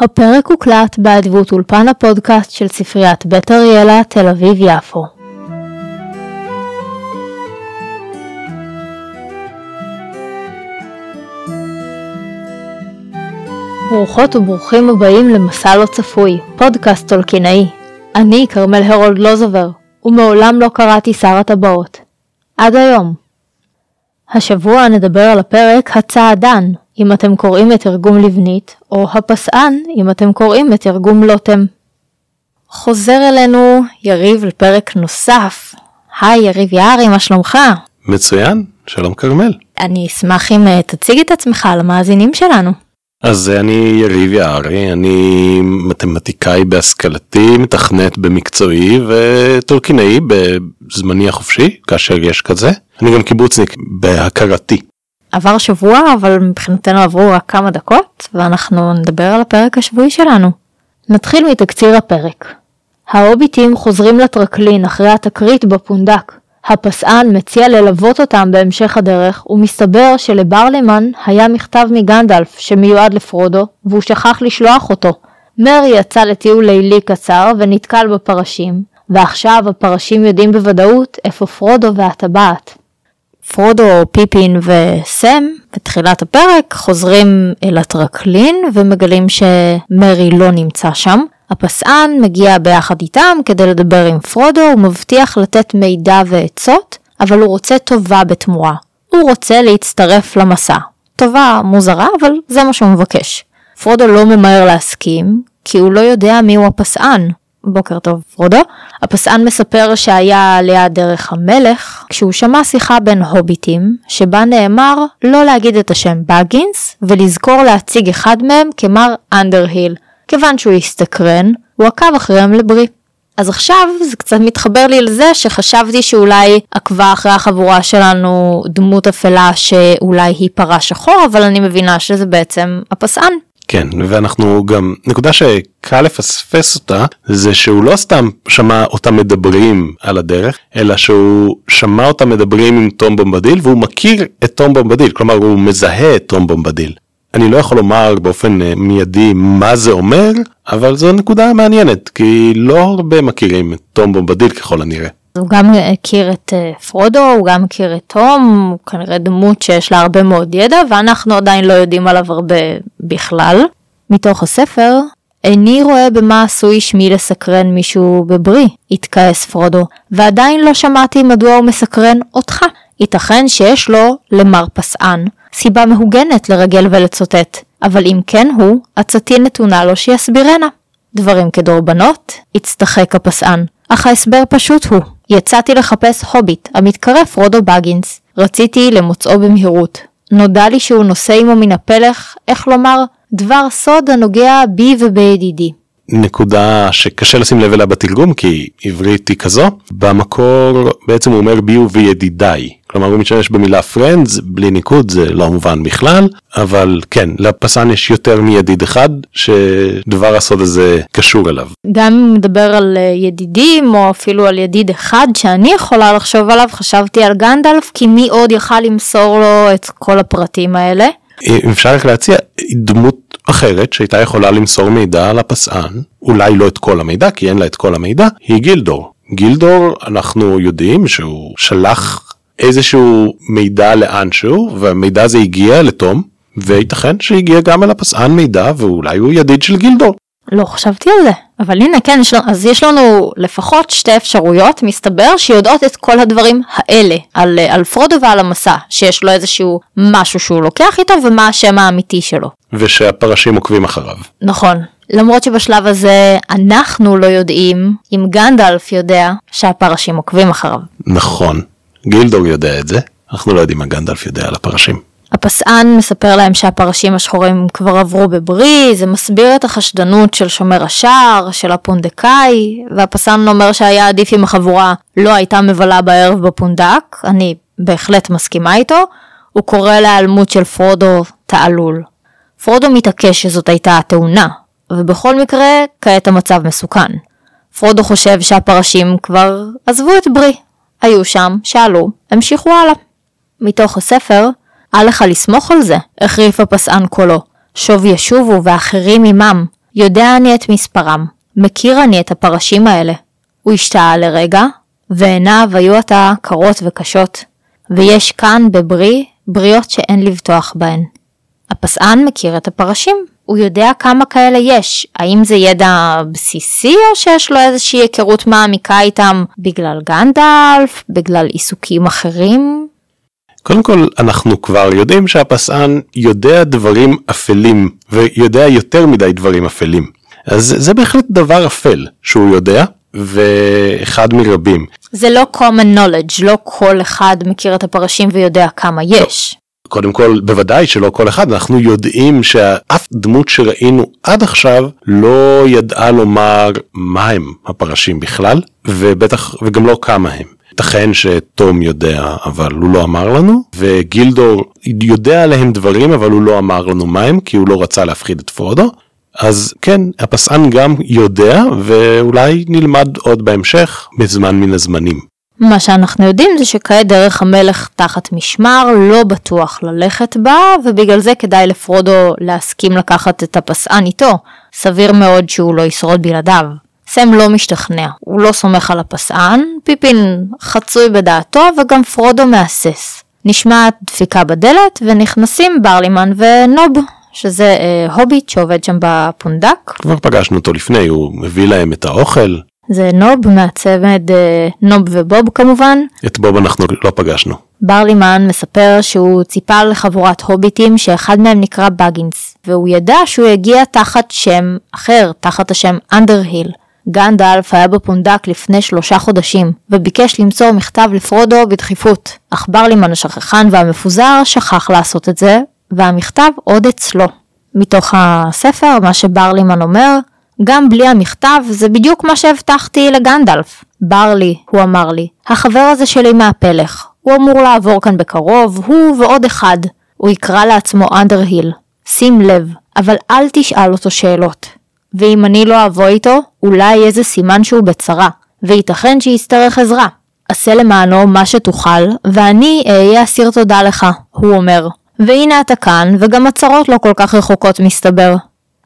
הפרק הוקלט באדבות אולפן הפודקאסט של ספריית בית אריאלה, תל אביב-יפו. ברוכות וברוכים הבאים למסע לא צפוי, פודקאסט טולקינאי. אני כרמל הרולד לוזובר, ומעולם לא קראתי שר הטבעות. עד היום. השבוע נדבר על הפרק הצעדן, אם אתם קוראים את תרגום לבנית, או הפסען, אם אתם קוראים את תרגום לוטם. חוזר אלינו יריב לפרק נוסף. היי יריב יערי, מה שלומך? מצוין, שלום כרמל. אני אשמח אם אה, תציג את עצמך למאזינים שלנו. אז אני יריב יערי, אני מתמטיקאי בהשכלתי, מתכנת במקצועי וטולקינאי בזמני החופשי, כאשר יש כזה. אני גם קיבוצניק בהכרתי. עבר שבוע, אבל מבחינתנו עברו רק כמה דקות, ואנחנו נדבר על הפרק השבועי שלנו. נתחיל מתקציר הפרק. ההוביטים חוזרים לטרקלין אחרי התקרית בפונדק. הפסען מציע ללוות אותם בהמשך הדרך, ומסתבר שלברלמן היה מכתב מגנדלף שמיועד לפרודו, והוא שכח לשלוח אותו. מרי יצא לטיול לילי קצר ונתקל בפרשים, ועכשיו הפרשים יודעים בוודאות איפה פרודו והטבעת. פרודו, פיפין וסם בתחילת הפרק חוזרים אל הטרקלין ומגלים שמרי לא נמצא שם. הפסען מגיע ביחד איתם כדי לדבר עם פרודו, הוא מבטיח לתת מידע ועצות, אבל הוא רוצה טובה בתמורה. הוא רוצה להצטרף למסע. טובה מוזרה, אבל זה מה שהוא מבקש. פרודו לא ממהר להסכים, כי הוא לא יודע מיהו הפסען. בוקר טוב פרודו. הפסען מספר שהיה ליד דרך המלך, כשהוא שמע שיחה בין הוביטים, שבה נאמר לא להגיד את השם בגינס, ולזכור להציג אחד מהם כמר אנדרהיל. כיוון שהוא הסתקרן, הוא עקב אחריהם לברי. אז עכשיו זה קצת מתחבר לי לזה שחשבתי שאולי עקבה אחרי החבורה שלנו דמות אפלה שאולי היא פרה שחור, אבל אני מבינה שזה בעצם הפסען. כן, ואנחנו גם, נקודה שקל לפספס אותה, זה שהוא לא סתם שמע אותם מדברים על הדרך, אלא שהוא שמע אותם מדברים עם תום בומבדיל, והוא מכיר את תום בומבדיל, כלומר הוא מזהה את תום בומבדיל. אני לא יכול לומר באופן אה, מיידי מה זה אומר, אבל זו נקודה מעניינת, כי לא הרבה מכירים את תום בומבדיל ככל הנראה. הוא גם הכיר את אה, פרודו, הוא גם הכיר את תום, הוא כנראה דמות שיש לה הרבה מאוד ידע, ואנחנו עדיין לא יודעים עליו הרבה בכלל. מתוך הספר, איני רואה במה עשוי שמי לסקרן מישהו בברי, התכעס פרודו, ועדיין לא שמעתי מדוע הוא מסקרן אותך. ייתכן שיש לו, למר פסען, סיבה מהוגנת לרגל ולצוטט, אבל אם כן הוא, עצתי נתונה לו שיסבירנה. דברים כדורבנות, הצטחק הפסען, אך ההסבר פשוט הוא, יצאתי לחפש הוביט המתקרא פרודו בגינס. רציתי למוצאו במהירות. נודע לי שהוא נושא עמו מן הפלך, איך לומר, דבר סוד הנוגע בי ובידידי. נקודה שקשה לשים לב אליה בתרגום כי עברית היא כזו במקור בעצם הוא אומר בי ובידידיי כלומר הוא משתמש במילה friends בלי ניקוד זה לא מובן בכלל אבל כן לפסן יש יותר מידיד אחד שדבר הסוד הזה קשור אליו. גם אם מדבר על אה, ידידים או אפילו על ידיד אחד שאני יכולה לחשוב עליו חשבתי על גנדלף כי מי עוד יכל למסור לו את כל הפרטים האלה. אם אפשר רק להציע דמות אחרת שהייתה יכולה למסור מידע על הפסען, אולי לא את כל המידע כי אין לה את כל המידע, היא גילדור. גילדור אנחנו יודעים שהוא שלח איזשהו מידע לאנשהו והמידע הזה הגיע לתום וייתכן שהגיע גם אל הפסען מידע ואולי הוא ידיד של גילדור. לא חשבתי על זה, אבל הנה כן, יש, אז יש לנו לפחות שתי אפשרויות, מסתבר, שיודעות את כל הדברים האלה, על, על פרודו ועל המסע, שיש לו איזשהו משהו שהוא לוקח איתו ומה השם האמיתי שלו. ושהפרשים עוקבים אחריו. נכון. למרות שבשלב הזה אנחנו לא יודעים אם גנדלף יודע שהפרשים עוקבים אחריו. נכון, גילדור יודע את זה, אנחנו לא יודעים מה גנדלף יודע על הפרשים. הפסען מספר להם שהפרשים השחורים כבר עברו בברי, זה מסביר את החשדנות של שומר השער, של הפונדקאי, והפסען אומר שהיה עדיף אם החבורה לא הייתה מבלה בערב בפונדק, אני בהחלט מסכימה איתו, הוא קורא להיעלמות של פרודו תעלול. פרודו מתעקש שזאת הייתה התאונה, ובכל מקרה, כעת המצב מסוכן. פרודו חושב שהפרשים כבר עזבו את ברי, היו שם, שאלו, המשיכו הלאה. מתוך הספר, אל לך לסמוך על זה, החריף הפסען קולו. שוב ישובו ואחרים עמם. יודע אני את מספרם, מכיר אני את הפרשים האלה. הוא השתאה לרגע, ועיניו היו עתה קרות וקשות, ויש כאן בברי בריות שאין לבטוח בהן. הפסען מכיר את הפרשים, הוא יודע כמה כאלה יש, האם זה ידע בסיסי או שיש לו איזושהי היכרות מעמיקה איתם בגלל גנדלף, בגלל עיסוקים אחרים? קודם כל אנחנו כבר יודעים שהפסען יודע דברים אפלים ויודע יותר מדי דברים אפלים. אז זה בהחלט דבר אפל שהוא יודע ואחד מרבים. זה לא common knowledge, לא כל אחד מכיר את הפרשים ויודע כמה יש. קודם כל בוודאי שלא כל אחד אנחנו יודעים שאף דמות שראינו עד עכשיו לא ידעה לומר מה הם הפרשים בכלל ובטח וגם לא כמה הם. ייתכן שתום יודע אבל הוא לא אמר לנו וגילדור יודע עליהם דברים אבל הוא לא אמר לנו מה הם כי הוא לא רצה להפחיד את פרודו. אז כן הפסען גם יודע ואולי נלמד עוד בהמשך בזמן מן הזמנים. מה שאנחנו יודעים זה שכעת דרך המלך תחת משמר לא בטוח ללכת בה ובגלל זה כדאי לפרודו להסכים לקחת את הפסען איתו, סביר מאוד שהוא לא ישרוד בלעדיו. סם לא משתכנע, הוא לא סומך על הפסען, פיפין חצוי בדעתו וגם פרודו מהסס. נשמעת דפיקה בדלת ונכנסים ברלימן ונוב, שזה אה, הוביט שעובד שם בפונדק. כבר פגשנו אותו לפני, הוא מביא להם את האוכל. זה נוב מהצמד אה, נוב ובוב כמובן. את בוב אנחנו לא פגשנו. ברלימן מספר שהוא ציפה לחבורת הוביטים שאחד מהם נקרא בגינס, והוא ידע שהוא יגיע תחת שם אחר, תחת השם אנדרהיל. גנדלף היה בפונדק לפני שלושה חודשים, וביקש למסור מכתב לפרודו בדחיפות, אך ברלימן השכחן והמפוזר שכח לעשות את זה, והמכתב עוד אצלו. מתוך הספר, מה שברלימן אומר, גם בלי המכתב זה בדיוק מה שהבטחתי לגנדלף. ברלי, הוא אמר לי, החבר הזה שלי מהפלך, הוא אמור לעבור כאן בקרוב, הוא ועוד אחד. הוא יקרא לעצמו אנדרהיל. שים לב, אבל אל תשאל אותו שאלות. ואם אני לא אבוא איתו, אולי יהיה זה סימן שהוא בצרה, וייתכן שיצטרך עזרה. עשה למענו מה שתוכל, ואני אהיה אסיר תודה לך, הוא אומר. והנה אתה כאן, וגם הצרות לא כל כך רחוקות מסתבר.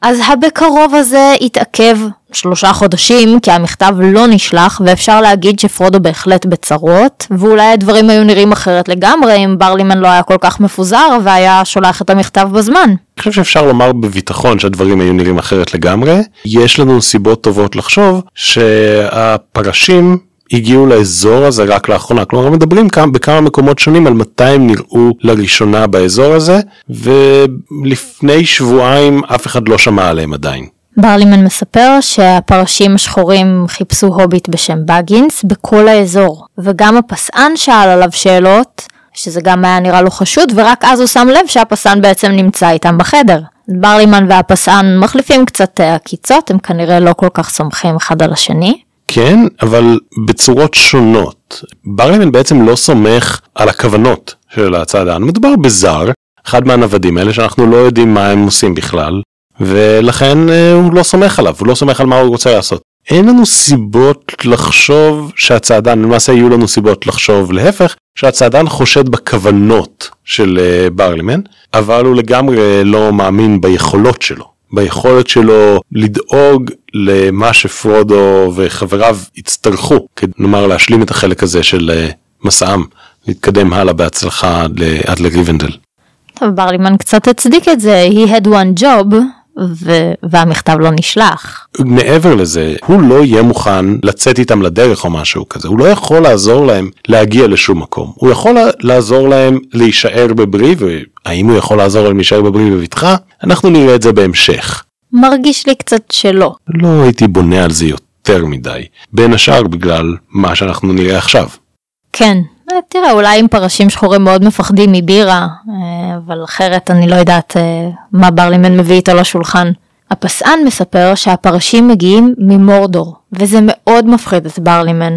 אז הבקרוב הזה התעכב שלושה חודשים כי המכתב לא נשלח ואפשר להגיד שפרודו בהחלט בצרות ואולי הדברים היו נראים אחרת לגמרי אם ברלימן לא היה כל כך מפוזר והיה שולח את המכתב בזמן. אני חושב שאפשר לומר בביטחון שהדברים היו נראים אחרת לגמרי. יש לנו סיבות טובות לחשוב שהפרשים הגיעו לאזור הזה רק לאחרונה, כלומר מדברים כאן בכמה מקומות שונים על מתי הם נראו לראשונה באזור הזה, ולפני שבועיים אף אחד לא שמע עליהם עדיין. ברלימן מספר שהפרשים השחורים חיפשו הוביט בשם בגינס בכל האזור, וגם הפסען שאל עליו שאלות, שזה גם היה נראה לו חשוד, ורק אז הוא שם לב שהפסען בעצם נמצא איתם בחדר. ברלימן והפסען מחליפים קצת עקיצות, הם כנראה לא כל כך סומכים אחד על השני. כן, אבל בצורות שונות. ברלימן בעצם לא סומך על הכוונות של הצעדן, מדובר בזר, אחד מהנוודים האלה שאנחנו לא יודעים מה הם עושים בכלל, ולכן אה, הוא לא סומך עליו, הוא לא סומך על מה הוא רוצה לעשות. אין לנו סיבות לחשוב שהצעדן, למעשה יהיו לנו סיבות לחשוב להפך, שהצעדן חושד בכוונות של אה, ברלימן, אבל הוא לגמרי לא מאמין ביכולות שלו. ביכולת שלו לדאוג למה שפרודו וחבריו יצטרכו, נאמר להשלים את החלק הזה של אה, מסעם, להתקדם הלאה בהצלחה עד לריבנדל. טוב, ברלימן קצת הצדיק את זה, he had one job, ו- והמכתב לא נשלח. מעבר לזה, הוא לא יהיה מוכן לצאת איתם לדרך או משהו כזה, הוא לא יכול לעזור להם להגיע לשום מקום. הוא יכול לעזור להם להישאר בברי, והאם הוא יכול לעזור להם להישאר בברי בבטחה? אנחנו נראה את זה בהמשך. מרגיש לי קצת שלא. לא הייתי בונה על זה יותר מדי, בין השאר בגלל מה שאנחנו נראה עכשיו. כן, תראה, אולי אם פרשים שחורים מאוד מפחדים מבירה, אה, אבל אחרת אני לא יודעת אה, מה ברלימן מביא איתו לשולחן. הפסען מספר שהפרשים מגיעים ממורדור, וזה מאוד מפחיד את ברלימן.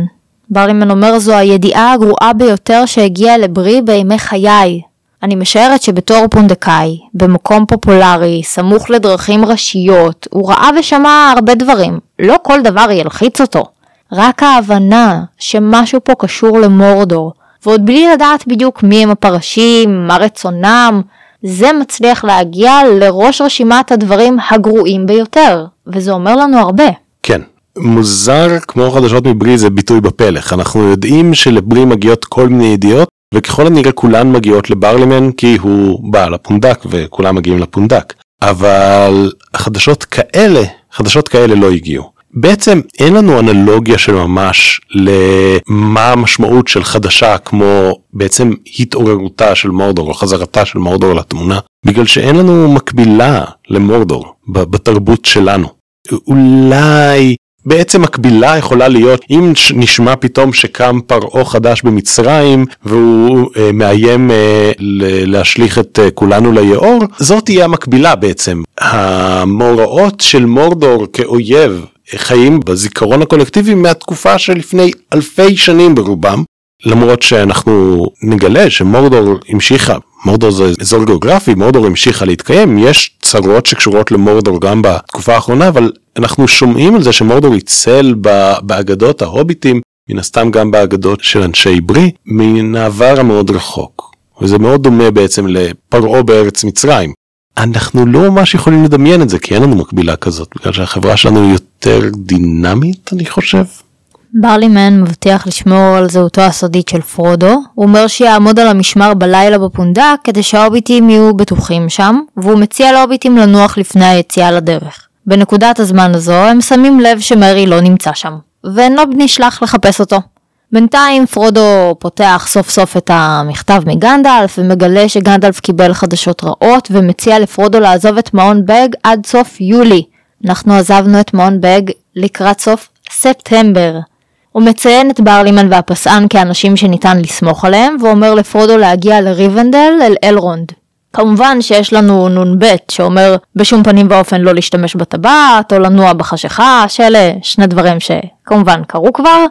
ברלימן אומר זו הידיעה הגרועה ביותר שהגיעה לברי בימי חיי. אני משערת שבתור פונדקאי, במקום פופולרי, סמוך לדרכים ראשיות, הוא ראה ושמע הרבה דברים. לא כל דבר ילחיץ אותו. רק ההבנה שמשהו פה קשור למורדור, ועוד בלי לדעת בדיוק מי הם הפרשים, מה רצונם, זה מצליח להגיע לראש רשימת הדברים הגרועים ביותר. וזה אומר לנו הרבה. כן. מוזר כמו חדשות מברי זה ביטוי בפלך אנחנו יודעים שלברי מגיעות כל מיני ידיעות וככל הנראה כולן מגיעות לברלימן כי הוא בעל הפונדק וכולם מגיעים לפונדק אבל חדשות כאלה חדשות כאלה לא הגיעו. בעצם אין לנו אנלוגיה של ממש למה המשמעות של חדשה כמו בעצם התעוררותה של מורדור או חזרתה של מורדור לתמונה בגלל שאין לנו מקבילה למורדור בתרבות שלנו. אולי בעצם מקבילה יכולה להיות אם נשמע פתאום שקם פרעה חדש במצרים והוא אה, מאיים אה, להשליך את אה, כולנו ליאור זאת תהיה המקבילה בעצם המאורעות של מורדור כאויב חיים בזיכרון הקולקטיבי מהתקופה שלפני אלפי שנים ברובם למרות שאנחנו נגלה שמורדור המשיכה מורדור זה אזור גיאוגרפי מורדור המשיכה להתקיים יש צרות שקשורות למורדור גם בתקופה האחרונה אבל אנחנו שומעים על זה שמורדור ייצל באגדות ההוביטים מן הסתם גם באגדות של אנשי ברי מן העבר המאוד רחוק וזה מאוד דומה בעצם לפרעה בארץ מצרים. אנחנו לא ממש יכולים לדמיין את זה כי אין לנו מקבילה כזאת בגלל שהחברה שלנו יותר דינמית אני חושב. ברלימן מבטיח לשמור על זהותו הסודית של פרודו, הוא אומר שיעמוד על המשמר בלילה בפונדק כדי שההוביטים יהיו בטוחים שם, והוא מציע להוביטים לנוח לפני היציאה לדרך. בנקודת הזמן הזו הם שמים לב שמרי לא נמצא שם, ונוב נשלח לחפש אותו. בינתיים פרודו פותח סוף סוף את המכתב מגנדלף ומגלה שגנדלף קיבל חדשות רעות ומציע לפרודו לעזוב את מעון בג עד סוף יולי. אנחנו עזבנו את מעון בג לקראת סוף ספטמבר. הוא מציין את ברלימן והפסען כאנשים שניתן לסמוך עליהם, ואומר לפרודו להגיע לריבנדל אל אלרונד. כמובן שיש לנו נ"ב שאומר בשום פנים ואופן לא להשתמש בטבעת או לנוע בחשיכה, שאלה שני דברים שכמובן קרו כבר,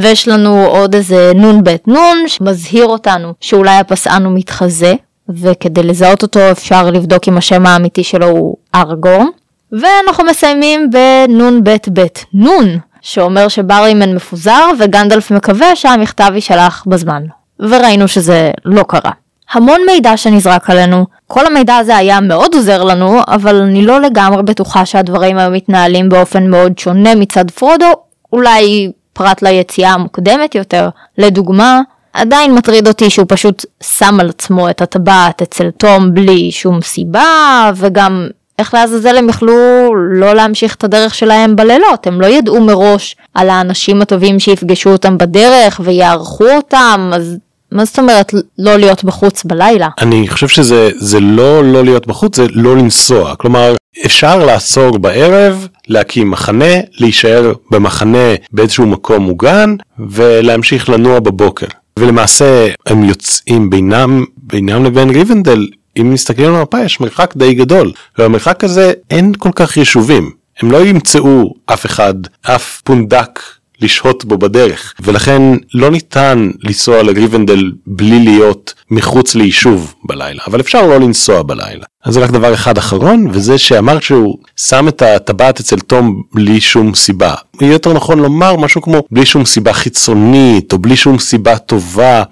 ויש לנו עוד איזה נ"ב נ' שמזהיר אותנו שאולי הפסען הוא מתחזה, וכדי לזהות אותו אפשר לבדוק אם השם האמיתי שלו הוא ארגורן. ואנחנו מסיימים בנ"ב ב' נ' שאומר שברימן מפוזר וגנדלף מקווה שהמכתב יישלח בזמן. וראינו שזה לא קרה. המון מידע שנזרק עלינו, כל המידע הזה היה מאוד עוזר לנו, אבל אני לא לגמרי בטוחה שהדברים היו מתנהלים באופן מאוד שונה מצד פרודו, אולי פרט ליציאה המוקדמת יותר. לדוגמה, עדיין מטריד אותי שהוא פשוט שם על עצמו את הטבעת אצל תום בלי שום סיבה, וגם איך לעזאזל הם יכלו לא להמשיך את הדרך שלהם בלילות, הם לא ידעו מראש על האנשים הטובים שיפגשו אותם בדרך ויערכו אותם, אז מה זאת אומרת לא להיות בחוץ בלילה? אני חושב שזה זה לא לא להיות בחוץ, זה לא לנסוע. כלומר, אפשר לעצור בערב, להקים מחנה, להישאר במחנה באיזשהו מקום מוגן ולהמשיך לנוע בבוקר. ולמעשה הם יוצאים בינם, בינם לבין ריבנדל אם מסתכלים על המפה יש מרחק די גדול ובמרחק הזה אין כל כך יישובים הם לא ימצאו אף אחד אף פונדק לשהות בו בדרך. ולכן לא ניתן לנסוע לריבנדל בלי להיות מחוץ ליישוב בלילה. אבל אפשר לא לנסוע בלילה. אז זה רק דבר אחד אחרון וזה שאמרת שהוא שם את הטבעת אצל תום בלי שום סיבה. יהיה יותר נכון לומר משהו כמו בלי שום סיבה חיצונית או בלי שום סיבה טובה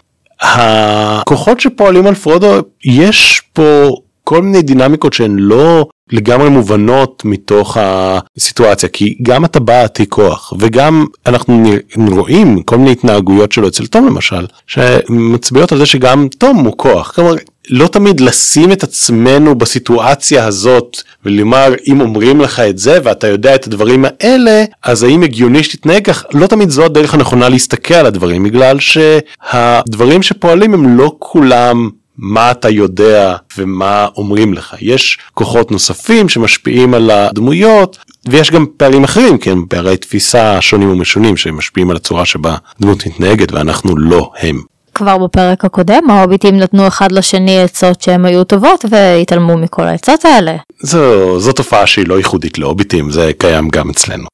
הכוחות שפועלים על פרודו יש פה כל מיני דינמיקות שהן לא לגמרי מובנות מתוך הסיטואציה כי גם הטבעת היא כוח וגם אנחנו רואים כל מיני התנהגויות שלו אצל תום למשל שמצביעות על זה שגם תום הוא כוח. כלומר לא תמיד לשים את עצמנו בסיטואציה הזאת ולומר אם אומרים לך את זה ואתה יודע את הדברים האלה אז האם הגיוני שתתנהג כך לא תמיד זו הדרך הנכונה להסתכל על הדברים בגלל שהדברים שפועלים הם לא כולם מה אתה יודע ומה אומרים לך יש כוחות נוספים שמשפיעים על הדמויות ויש גם פערים אחרים כן פערי תפיסה שונים ומשונים שמשפיעים על הצורה שבה דמות מתנהגת ואנחנו לא הם. כבר בפרק הקודם ההוביטים נתנו אחד לשני עצות שהן היו טובות והתעלמו מכל העצות האלה. זו, זו תופעה שהיא לא ייחודית להוביטים זה קיים גם אצלנו.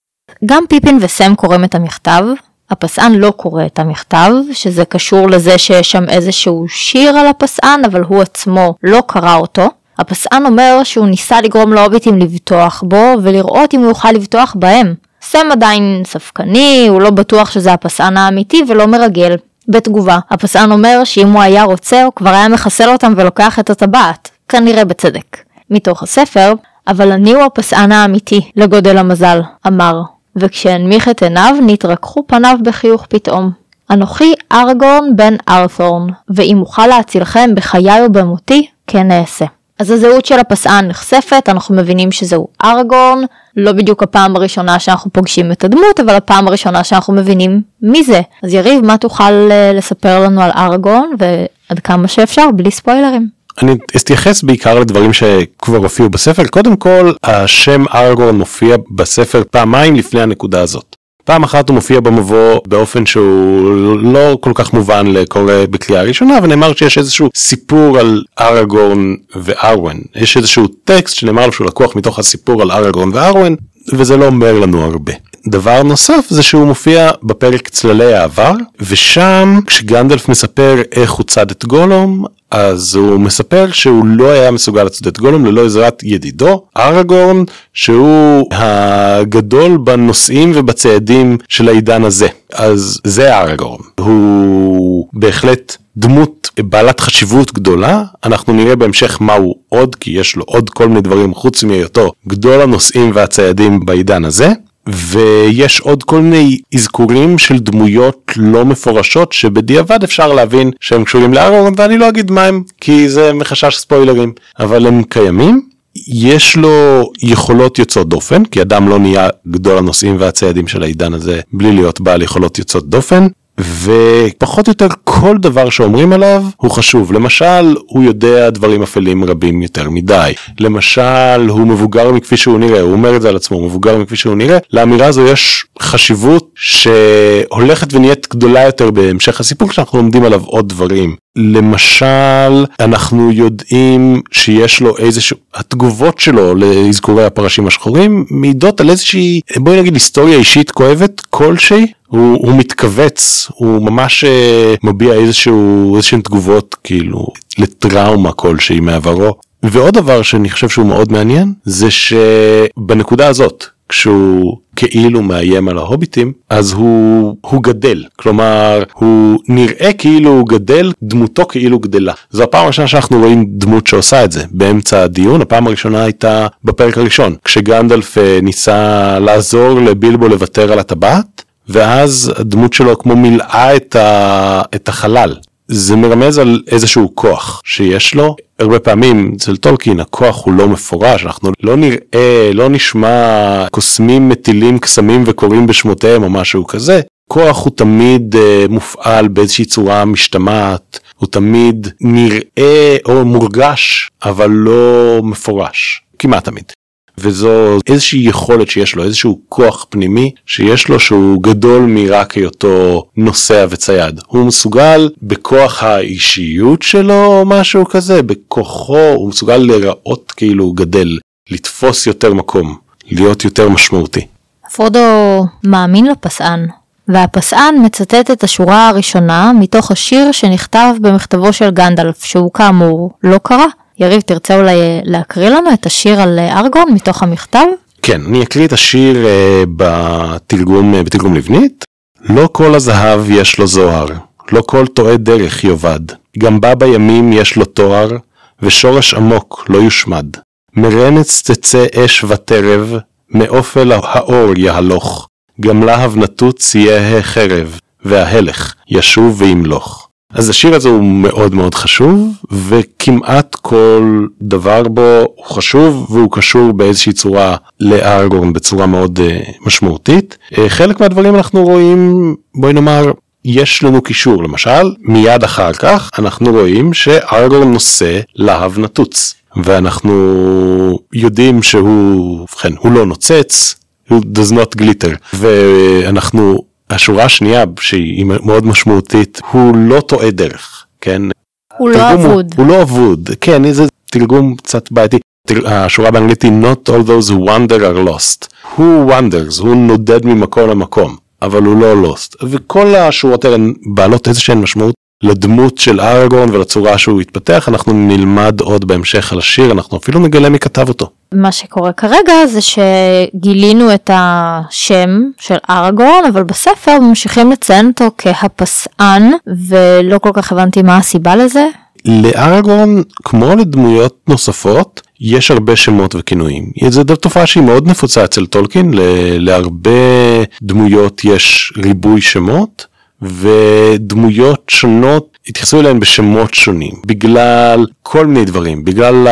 גם פיפין וסם קוראים את המכתב הפסען לא קורא את המכתב, שזה קשור לזה שיש שם איזשהו שיר על הפסען, אבל הוא עצמו לא קרא אותו. הפסען אומר שהוא ניסה לגרום להוביטים לבטוח בו, ולראות אם הוא יוכל לבטוח בהם. סם עדיין ספקני, הוא לא בטוח שזה הפסען האמיתי ולא מרגל. בתגובה, הפסען אומר שאם הוא היה רוצה, הוא כבר היה מחסל אותם ולוקח את הטבעת. כנראה בצדק. מתוך הספר, אבל אני הוא הפסען האמיתי לגודל המזל, אמר, וכשהנמיך את עיניו נתרככו פניו בחיוך פתאום. אנוכי ארגורן בן ארת'ורן, ואם אוכל להצילכם בחיי ובמותי, כן אעשה. אז הזהות של הפסען נחשפת, אנחנו מבינים שזהו ארגורן, לא בדיוק הפעם הראשונה שאנחנו פוגשים את הדמות, אבל הפעם הראשונה שאנחנו מבינים מי זה. אז יריב, מה תוכל אה, לספר לנו על ארגורן, ועד כמה שאפשר, בלי ספוילרים. אני אתייחס בעיקר לדברים שכבר הופיעו בספר קודם כל השם ארגורן מופיע בספר פעמיים לפני הנקודה הזאת. פעם אחת הוא מופיע במבוא באופן שהוא לא כל כך מובן לקורא בקריאה ראשונה ונאמר שיש איזשהו סיפור על ארגורן וארואן יש איזשהו טקסט שנאמר לו שהוא לקוח מתוך הסיפור על ארגורן וארואן וזה לא אומר לנו הרבה. דבר נוסף זה שהוא מופיע בפרק צללי העבר ושם כשגנדלף מספר איך הוא צד את גולום אז הוא מספר שהוא לא היה מסוגל לצד את גולום ללא עזרת ידידו ארגורן שהוא הגדול בנושאים ובצעדים של העידן הזה. אז זה ארגורן. הוא בהחלט דמות בעלת חשיבות גדולה. אנחנו נראה בהמשך מה הוא עוד כי יש לו עוד כל מיני דברים חוץ מהיותו גדול הנושאים והציידים בעידן הזה ויש עוד כל מיני אזכורים של דמויות לא מפורשות שבדיעבד אפשר להבין שהם קשורים לארון ואני לא אגיד מה הם כי זה מחשש ספוילרים אבל הם קיימים. יש לו יכולות יוצאות דופן כי אדם לא נהיה גדול הנושאים והציידים של העידן הזה בלי להיות בעל יכולות יוצאות דופן ופחות או יותר כל דבר שאומרים עליו הוא חשוב. למשל הוא יודע דברים אפלים רבים יותר מדי. למשל הוא מבוגר מכפי שהוא נראה הוא אומר את זה על עצמו הוא מבוגר מכפי שהוא נראה לאמירה הזו יש חשיבות שהולכת ונהיית גדולה יותר בהמשך הסיפור כשאנחנו לומדים עליו עוד דברים. למשל אנחנו יודעים שיש לו איזשהו התגובות שלו לאזכורי הפרשים השחורים מעידות על איזושהי בואי נגיד היסטוריה אישית כואבת כלשהי הוא, הוא מתכווץ הוא ממש uh, מביע איזשהו איזשהם תגובות כאילו לטראומה כלשהי מעברו. ועוד דבר שאני חושב שהוא מאוד מעניין זה שבנקודה הזאת כשהוא כאילו מאיים על ההוביטים אז הוא הוא גדל. כלומר הוא נראה כאילו הוא גדל דמותו כאילו גדלה. זו הפעם הראשונה שאנחנו רואים דמות שעושה את זה באמצע הדיון. הפעם הראשונה הייתה בפרק הראשון כשגנדלף אה, ניסה לעזור לבילבו לוותר על הטבעת ואז הדמות שלו כמו מילאה את, ה, את החלל. זה מרמז על איזשהו כוח שיש לו. הרבה פעמים אצל טולקין הכוח הוא לא מפורש אנחנו לא נראה לא נשמע קוסמים מטילים קסמים וקוראים בשמותיהם או משהו כזה. כוח הוא תמיד uh, מופעל באיזושהי צורה משתמעת הוא תמיד נראה או מורגש אבל לא מפורש. כמעט תמיד. וזו איזושהי יכולת שיש לו איזשהו כוח פנימי שיש לו שהוא גדול מרק היותו נוסע וצייד הוא מסוגל בכוח האישיות שלו או משהו כזה בכוחו הוא מסוגל להיראות כאילו גדל לתפוס יותר מקום להיות יותר משמעותי. פרודו מאמין לפסען והפסען מצטט את השורה הראשונה מתוך השיר שנכתב במכתבו של גנדלף שהוא כאמור לא קרא. יריב, תרצה אולי אה, להקריא לנו את השיר על אה, ארגון מתוך המכתב? כן, אני אקריא את השיר uh, בתרגום, uh, בתרגום לבנית. לא כל הזהב יש לו זוהר, לא כל טועה דרך יאבד, גם בה בימים יש לו תואר, ושורש עמוק לא יושמד. מרנץ תצא אש וטרב, מאופל האור יהלוך, גם להב נטוץ יהיה חרב, וההלך ישוב וימלוך. אז השיר הזה הוא מאוד מאוד חשוב וכמעט כל דבר בו הוא חשוב והוא קשור באיזושהי צורה לארגורן בצורה מאוד uh, משמעותית. Uh, חלק מהדברים אנחנו רואים בואי נאמר יש לנו קישור למשל מיד אחר כך אנחנו רואים שארגורן נושא להב נטוץ ואנחנו יודעים שהוא ובכן הוא לא נוצץ הוא does not glitter ואנחנו השורה השנייה שהיא מאוד משמעותית הוא לא טועה דרך כן? הוא לא אבוד הוא, הוא לא אבוד. כן זה תרגום קצת בעייתי. השורה באנגלית היא not all those who wander are lost. הוא wonders הוא נודד ממקום למקום אבל הוא לא lost. וכל השורות האלה בעלות איזשהן משמעות לדמות של ארגון ולצורה שהוא התפתח. אנחנו נלמד עוד בהמשך על השיר אנחנו אפילו נגלה מי כתב אותו. מה שקורה כרגע זה שגילינו את השם של ארגון אבל בספר ממשיכים לציין אותו כהפסען ולא כל כך הבנתי מה הסיבה לזה. לארגון כמו לדמויות נוספות יש הרבה שמות וכינויים. זו תופעה שהיא מאוד נפוצה אצל טולקין, להרבה דמויות יש ריבוי שמות, ודמויות שונות התייחסו אליהן בשמות שונים בגלל כל מיני דברים בגלל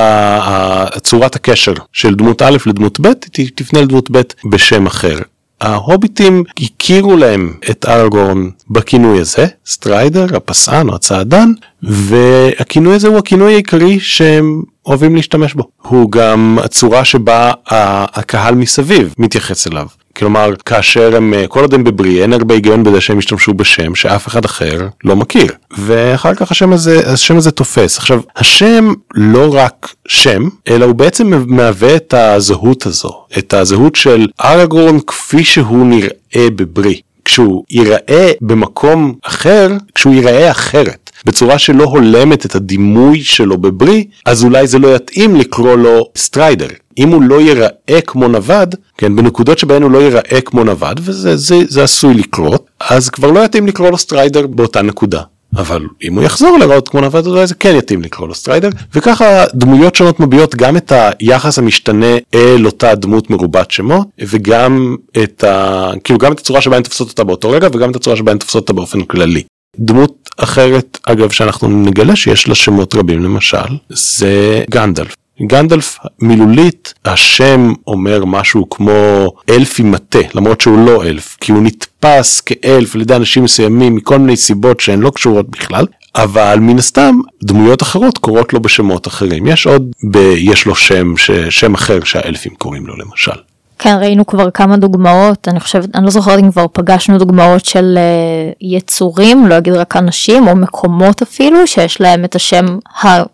צורת הקשר של דמות א' לדמות ב' תפנה לדמות ב' בשם אחר ההוביטים הכירו להם את אראגורן בכינוי הזה, סטריידר, הפסען או הצעדן, והכינוי הזה הוא הכינוי העיקרי שהם אוהבים להשתמש בו. הוא גם הצורה שבה הקהל מסביב מתייחס אליו. כלומר, כאשר הם, כל עוד הם בברי, אין הרבה היגיון בזה שהם ישתמשו בשם שאף אחד אחר לא מכיר. ואחר כך השם הזה, השם הזה תופס. עכשיו, השם לא רק שם, אלא הוא בעצם מהווה את הזהות הזו, את הזהות של אראגורן כפי שהוא נראה בברי. כשהוא ייראה במקום אחר, כשהוא ייראה אחרת, בצורה שלא הולמת את הדימוי שלו בברי, אז אולי זה לא יתאים לקרוא לו סטריידר. אם הוא לא ייראה כמו נווד, כן, בנקודות שבהן הוא לא ייראה כמו נווד, וזה זה, זה עשוי לקרות, אז כבר לא יתאים לקרוא לו סטריידר באותה נקודה. אבל אם הוא יחזור להיראות כמו נווד אולי זה כן יתאים לקרוא לו סטריידר וככה דמויות שונות מביעות גם את היחס המשתנה אל אותה דמות מרובת שמות וגם את ה... כאילו גם את הצורה שבה הן תופסות אותה באותו רגע וגם את הצורה שבה הן תופסות אותה באופן כללי. דמות אחרת אגב שאנחנו נגלה שיש לה שמות רבים למשל זה גנדלף. גנדלף מילולית השם אומר משהו כמו אלפי מטה למרות שהוא לא אלף כי הוא נתפס כאלף על ידי אנשים מסוימים מכל מיני סיבות שהן לא קשורות בכלל אבל מן הסתם דמויות אחרות קוראות לו בשמות אחרים יש עוד ב... יש לו שם שם אחר שהאלפים קוראים לו למשל. כן ראינו כבר כמה דוגמאות אני חושבת אני לא זוכרת אם כבר פגשנו דוגמאות של uh, יצורים לא אגיד רק אנשים או מקומות אפילו שיש להם את השם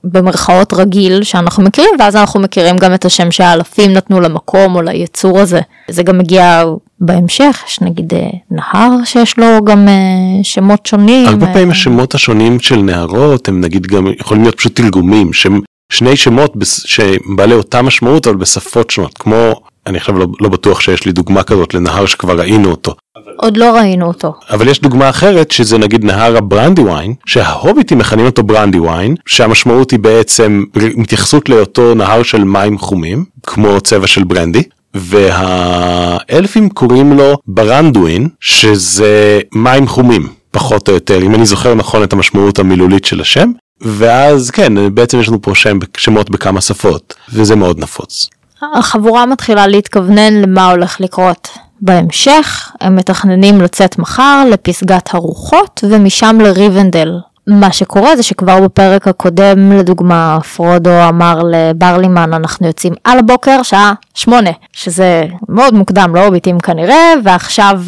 במרכאות רגיל שאנחנו מכירים ואז אנחנו מכירים גם את השם שהאלפים נתנו למקום או ליצור הזה זה גם מגיע בהמשך יש נגיד uh, נהר שיש לו גם uh, שמות שונים. הרבה פעמים השמות השונים של נהרות הם נגיד גם יכולים להיות פשוט תרגומים שהם שני שמות שבעלי אותה משמעות אבל בשפות שונות כמו אני עכשיו לא, לא בטוח שיש לי דוגמה כזאת לנהר שכבר ראינו אותו. עוד לא ראינו אותו. אבל יש דוגמה אחרת שזה נגיד נהר הברנדי וויין שההוביטים מכנים אותו ברנדי וויין שהמשמעות היא בעצם התייחסות לאותו נהר של מים חומים כמו צבע של ברנדי והאלפים קוראים לו ברנדווין שזה מים חומים פחות או יותר אם אני זוכר נכון את המשמעות המילולית של השם ואז כן בעצם יש לנו פה שם שמות בכמה שפות וזה מאוד נפוץ. החבורה מתחילה להתכוונן למה הולך לקרות בהמשך, הם מתכננים לצאת מחר לפסגת הרוחות ומשם לריבנדל. מה שקורה זה שכבר בפרק הקודם לדוגמה פרודו אמר לברלימן אנחנו יוצאים על הבוקר שעה שמונה שזה מאוד מוקדם לא הוביטים כנראה ועכשיו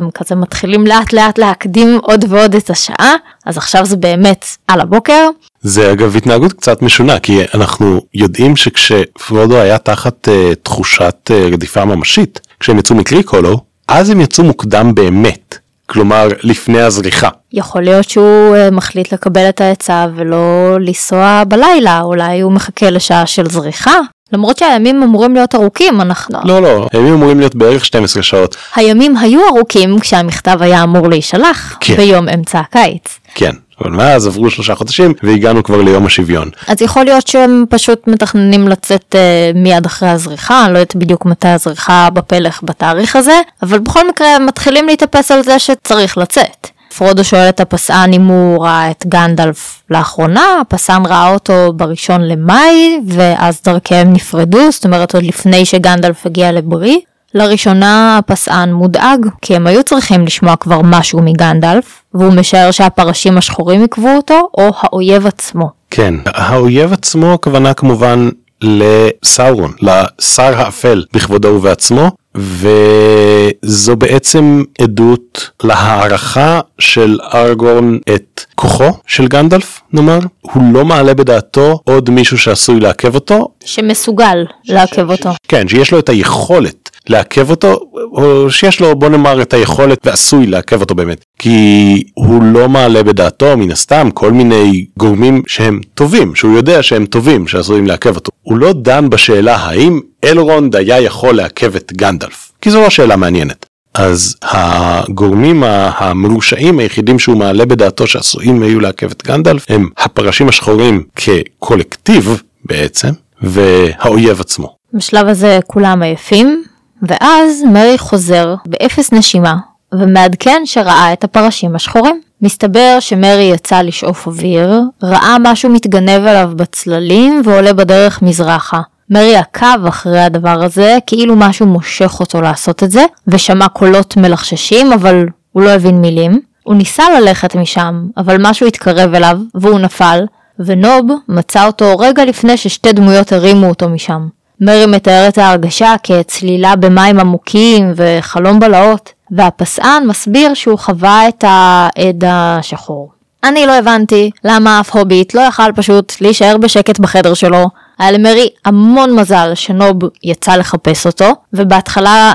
הם כזה מתחילים לאט לאט להקדים עוד ועוד את השעה אז עכשיו זה באמת על הבוקר. זה אגב התנהגות קצת משונה כי אנחנו יודעים שכשפרודו היה תחת uh, תחושת uh, רדיפה ממשית כשהם יצאו מקריקולו אז הם יצאו מוקדם באמת כלומר לפני הזריחה. יכול להיות שהוא uh, מחליט לקבל את העצה ולא לנסוע בלילה אולי הוא מחכה לשעה של זריחה למרות שהימים אמורים להיות ארוכים אנחנו לא לא הימים אמורים להיות בערך 12 שעות הימים היו ארוכים כשהמכתב היה אמור להישלח כן. ביום אמצע הקיץ כן אבל מאז עברו שלושה חודשים והגענו כבר ליום השוויון. אז יכול להיות שהם פשוט מתכננים לצאת uh, מיד אחרי הזריחה, אני לא יודעת בדיוק מתי הזריחה בפלך בתאריך הזה, אבל בכל מקרה הם מתחילים להתאפס על זה שצריך לצאת. פרודו שואל את הפסען אם הוא ראה את גנדלף לאחרונה, הפסען ראה אותו בראשון למאי ואז דרכיהם נפרדו, זאת אומרת עוד לפני שגנדלף הגיע לברי. לראשונה הפסען מודאג, כי הם היו צריכים לשמוע כבר משהו מגנדלף, והוא משער שהפרשים השחורים עיכבו אותו, או האויב עצמו. כן, האויב עצמו הכוונה כמובן לסאורון, לשר האפל בכבודו ובעצמו, וזו בעצם עדות להערכה של ארגורן את כוחו של גנדלף נאמר. הוא לא מעלה בדעתו עוד מישהו שעשוי לעכב אותו. שמסוגל לעכב אותו. כן שיש לו את היכולת לעכב אותו או שיש לו בוא נאמר את היכולת ועשוי לעכב אותו באמת כי הוא לא מעלה בדעתו מן הסתם כל מיני גורמים שהם טובים שהוא יודע שהם טובים שעשויים לעכב אותו הוא לא דן בשאלה האם אלרונד היה יכול לעכב את גנדלף כי זו לא שאלה מעניינת. אז הגורמים המרושעים היחידים שהוא מעלה בדעתו שעשויים היו לעכב את גנדלף הם הפרשים השחורים כקולקטיב בעצם והאויב עצמו. בשלב הזה כולם עייפים, ואז מרי חוזר באפס נשימה ומעדכן שראה את הפרשים השחורים. מסתבר שמרי יצא לשאוף אוויר, ראה משהו מתגנב אליו בצללים ועולה בדרך מזרחה. מרי עקב אחרי הדבר הזה, כאילו משהו מושך אותו לעשות את זה, ושמע קולות מלחששים, אבל הוא לא הבין מילים. הוא ניסה ללכת משם, אבל משהו התקרב אליו, והוא נפל, ונוב מצא אותו רגע לפני ששתי דמויות הרימו אותו משם. מרי מתאר את ההרגשה כצלילה במים עמוקים וחלום בלהות, והפסען מסביר שהוא חווה את העד השחור. אני לא הבנתי למה אף הוביט לא יכל פשוט להישאר בשקט בחדר שלו. היה למרי המון מזל שנוב יצא לחפש אותו, ובהתחלה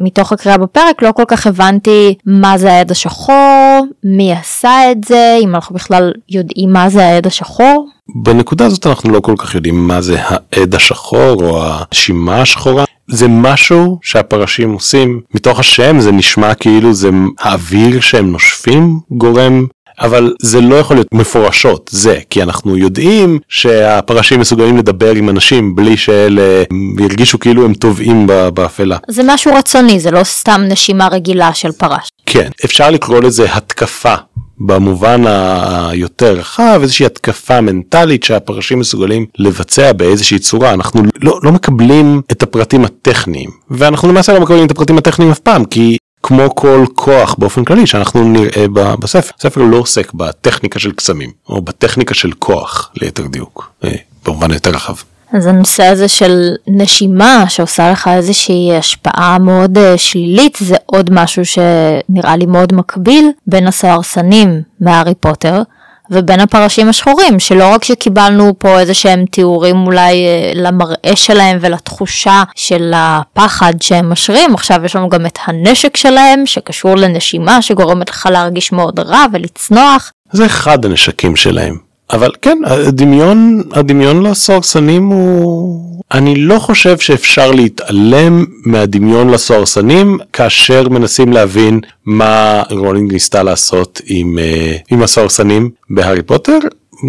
מתוך הקריאה בפרק לא כל כך הבנתי מה זה העד השחור, מי עשה את זה, אם אנחנו בכלל יודעים מה זה העד השחור. בנקודה הזאת אנחנו לא כל כך יודעים מה זה העד השחור או השימה השחורה. זה משהו שהפרשים עושים מתוך השם זה נשמע כאילו זה האוויר שהם נושפים גורם אבל זה לא יכול להיות מפורשות זה כי אנחנו יודעים שהפרשים מסוגלים לדבר עם אנשים בלי שאלה ירגישו כאילו הם טובעים באפלה. זה משהו רצוני זה לא סתם נשימה רגילה של פרש. כן אפשר לקרוא לזה התקפה במובן היותר רחב איזושהי התקפה מנטלית שהפרשים מסוגלים לבצע באיזושהי צורה אנחנו לא, לא מקבלים את הפרטים הטכניים ואנחנו למעשה לא מקבלים את הפרטים הטכניים אף פעם כי כמו כל כוח באופן כללי שאנחנו נראה בספר. הספר לא עוסק בטכניקה של קסמים או בטכניקה של כוח ליתר דיוק אה, במובן יותר רחב. אז הנושא הזה של נשימה שעושה לך איזושהי השפעה מאוד uh, שלילית זה עוד משהו שנראה לי מאוד מקביל בין הסוהרסנים מהארי פוטר ובין הפרשים השחורים שלא רק שקיבלנו פה איזה שהם תיאורים אולי אה, למראה שלהם ולתחושה של הפחד שהם משרים עכשיו יש לנו גם את הנשק שלהם שקשור לנשימה שגורמת לך להרגיש מאוד רע ולצנוח. זה אחד הנשקים שלהם אבל כן הדמיון הדמיון לסוהרסנים הוא אני לא חושב שאפשר להתעלם מהדמיון לסוהרסנים כאשר מנסים להבין מה רולינג ניסתה לעשות עם, uh, עם הסוהרסנים בהארי פוטר.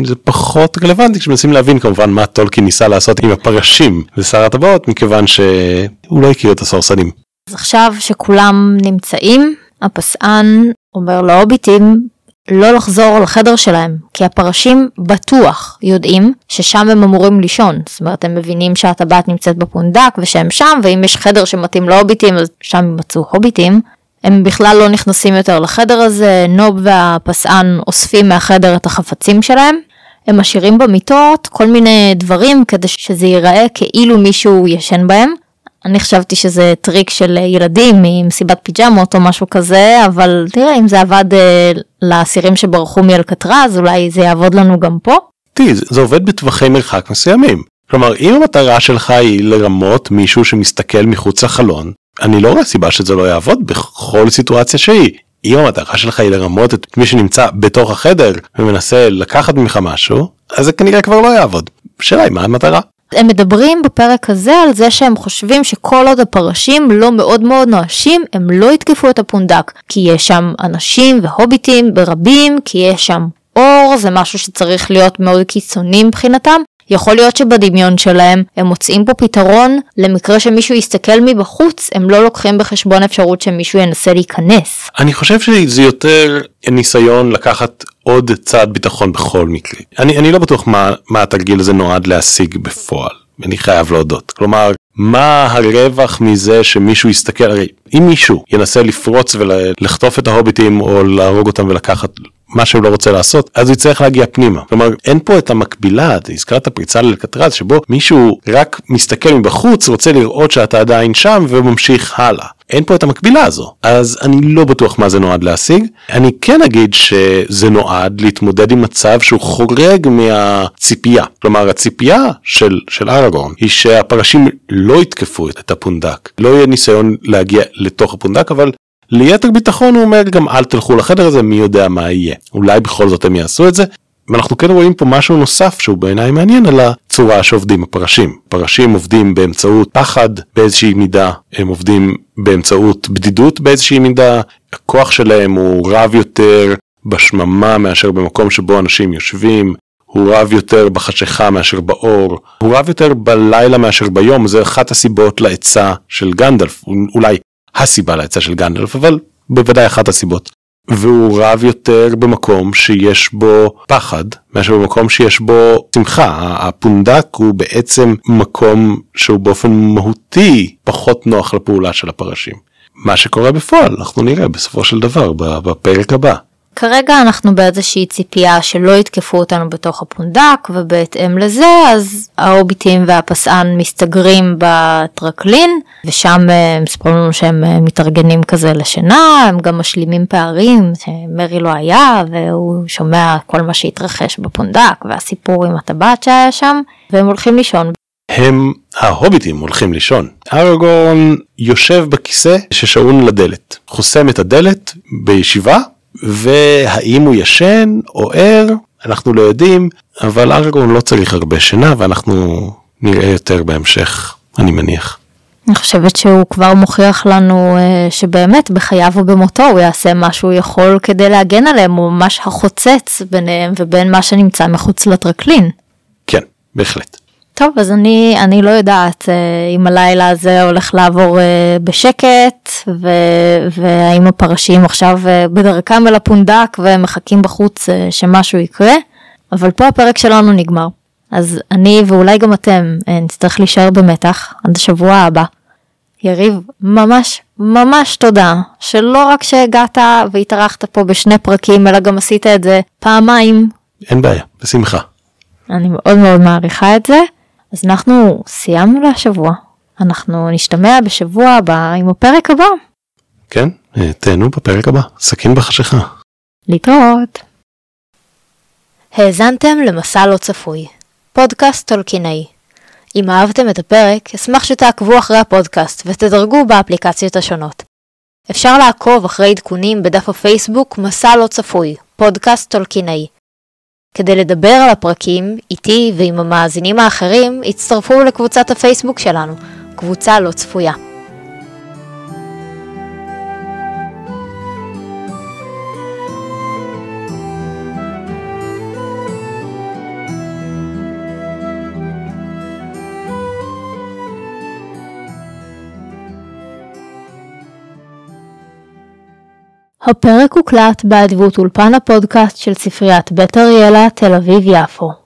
זה פחות רלוונטי כשמנסים להבין כמובן מה טולקין ניסה לעשות עם הפרשים ושר הטבעות מכיוון שהוא לא הכיר את הסוהרסנים. אז עכשיו שכולם נמצאים הפסען אומר להוביטים לא לחזור לחדר שלהם, כי הפרשים בטוח יודעים ששם הם אמורים לישון. זאת אומרת, הם מבינים שהטבעת נמצאת בפונדק ושהם שם, ואם יש חדר שמתאים להוביטים, אז שם יימצאו הוביטים. הם בכלל לא נכנסים יותר לחדר הזה, נוב והפסען אוספים מהחדר את החפצים שלהם. הם משאירים במיטות כל מיני דברים כדי שזה ייראה כאילו מישהו ישן בהם. אני חשבתי שזה טריק של ילדים ממסיבת פיג'מות או משהו כזה, אבל תראה אם זה עבד אה, לאסירים שברחו מאלקטרז, אולי זה יעבוד לנו גם פה. תראי, זה עובד בטווחי מרחק מסוימים. כלומר, אם המטרה שלך היא לרמות מישהו שמסתכל מחוץ לחלון, אני לא רואה סיבה שזה לא יעבוד בכל סיטואציה שהיא. אם המטרה שלך היא לרמות את מי שנמצא בתוך החדר ומנסה לקחת ממך משהו, אז זה כנראה כבר לא יעבוד. השאלה היא מה המטרה. הם מדברים בפרק הזה על זה שהם חושבים שכל עוד הפרשים לא מאוד מאוד נואשים, הם לא יתקפו את הפונדק, כי יש שם אנשים והוביטים ברבים, כי יש שם אור, זה משהו שצריך להיות מאוד קיצוני מבחינתם. יכול להיות שבדמיון שלהם הם מוצאים פה פתרון למקרה שמישהו יסתכל מבחוץ, הם לא לוקחים בחשבון אפשרות שמישהו ינסה להיכנס. אני חושב שזה יותר ניסיון לקחת עוד צעד ביטחון בכל מקרה. אני, אני לא בטוח מה, מה התרגיל הזה נועד להשיג בפועל. אני חייב להודות. כלומר, מה הרווח מזה שמישהו יסתכל, הרי אם מישהו ינסה לפרוץ ולחטוף את ההוביטים או להרוג אותם ולקחת מה שהוא לא רוצה לעשות, אז הוא יצטרך להגיע פנימה. כלומר, אין פה את המקבילה, אתה הזכרת פריצה לאלקטרז, שבו מישהו רק מסתכל מבחוץ, רוצה לראות שאתה עדיין שם וממשיך הלאה. אין פה את המקבילה הזו, אז אני לא בטוח מה זה נועד להשיג. אני כן אגיד שזה נועד להתמודד עם מצב שהוא חורג מהציפייה. כלומר, הציפייה של, של אראגורן היא שהפרשים לא יתקפו את הפונדק. לא יהיה ניסיון להגיע לתוך הפונדק, אבל ליתר ביטחון הוא אומר גם אל תלכו לחדר הזה מי יודע מה יהיה אולי בכל זאת הם יעשו את זה. ואנחנו כן רואים פה משהו נוסף שהוא בעיניי מעניין על הצורה שעובדים הפרשים. פרשים עובדים באמצעות פחד באיזושהי מידה, הם עובדים באמצעות בדידות באיזושהי מידה, הכוח שלהם הוא רב יותר בשממה מאשר במקום שבו אנשים יושבים, הוא רב יותר בחשיכה מאשר באור, הוא רב יותר בלילה מאשר ביום, זה אחת הסיבות לעצה של גנדלף, אולי הסיבה לעצה של גנדלף, אבל בוודאי אחת הסיבות. והוא רב יותר במקום שיש בו פחד מאשר במקום שיש בו שמחה. הפונדק הוא בעצם מקום שהוא באופן מהותי פחות נוח לפעולה של הפרשים. מה שקורה בפועל אנחנו נראה בסופו של דבר בפרק הבא. כרגע אנחנו באיזושהי ציפייה שלא יתקפו אותנו בתוך הפונדק ובהתאם לזה אז ההוביטים והפסען מסתגרים בטרקלין ושם אה, הם מספרים לנו שהם אה, מתארגנים כזה לשינה הם גם משלימים פערים שמרי לא היה והוא שומע כל מה שהתרחש בפונדק והסיפור עם הטבעת שהיה שם והם הולכים לישון. הם ההוביטים הולכים לישון. ארגון יושב בכיסא ששעון לדלת חוסם את הדלת בישיבה והאם הוא ישן או ער אנחנו לא יודעים אבל ארגון לא צריך הרבה שינה ואנחנו נראה יותר בהמשך אני מניח. אני חושבת שהוא כבר מוכיח לנו uh, שבאמת בחייו ובמותו הוא יעשה מה שהוא יכול כדי להגן עליהם הוא ממש החוצץ ביניהם ובין מה שנמצא מחוץ לטרקלין. כן בהחלט. טוב אז אני אני לא יודעת אה, אם הלילה הזה הולך לעבור אה, בשקט ו, והאם הפרשים עכשיו אה, בדרכם אל הפונדק ומחכים בחוץ שמשהו יקרה אבל פה הפרק שלנו נגמר אז אני ואולי גם אתם נצטרך להישאר במתח עד השבוע הבא. יריב ממש ממש תודה שלא רק שהגעת והתארחת פה בשני פרקים אלא גם עשית את זה פעמיים. אין בעיה בשמחה. אני מאוד מאוד מעריכה את זה. אז אנחנו סיימנו להשבוע, אנחנו נשתמע בשבוע הבא עם הפרק הבא. כן, אה, תהנו בפרק הבא, סכין בחשיכה. להתראות. האזנתם למסע לא צפוי, פודקאסט טולקינאי. אם אהבתם את הפרק, אשמח שתעקבו אחרי הפודקאסט ותדרגו באפליקציות השונות. אפשר לעקוב אחרי עדכונים בדף הפייסבוק מסע לא צפוי, פודקאסט טולקינאי. כדי לדבר על הפרקים, איתי ועם המאזינים האחרים, הצטרפו לקבוצת הפייסבוק שלנו, קבוצה לא צפויה. הפרק הוקלט באדבות אולפן הפודקאסט של ספריית בית אריאלה, תל אביב-יפו.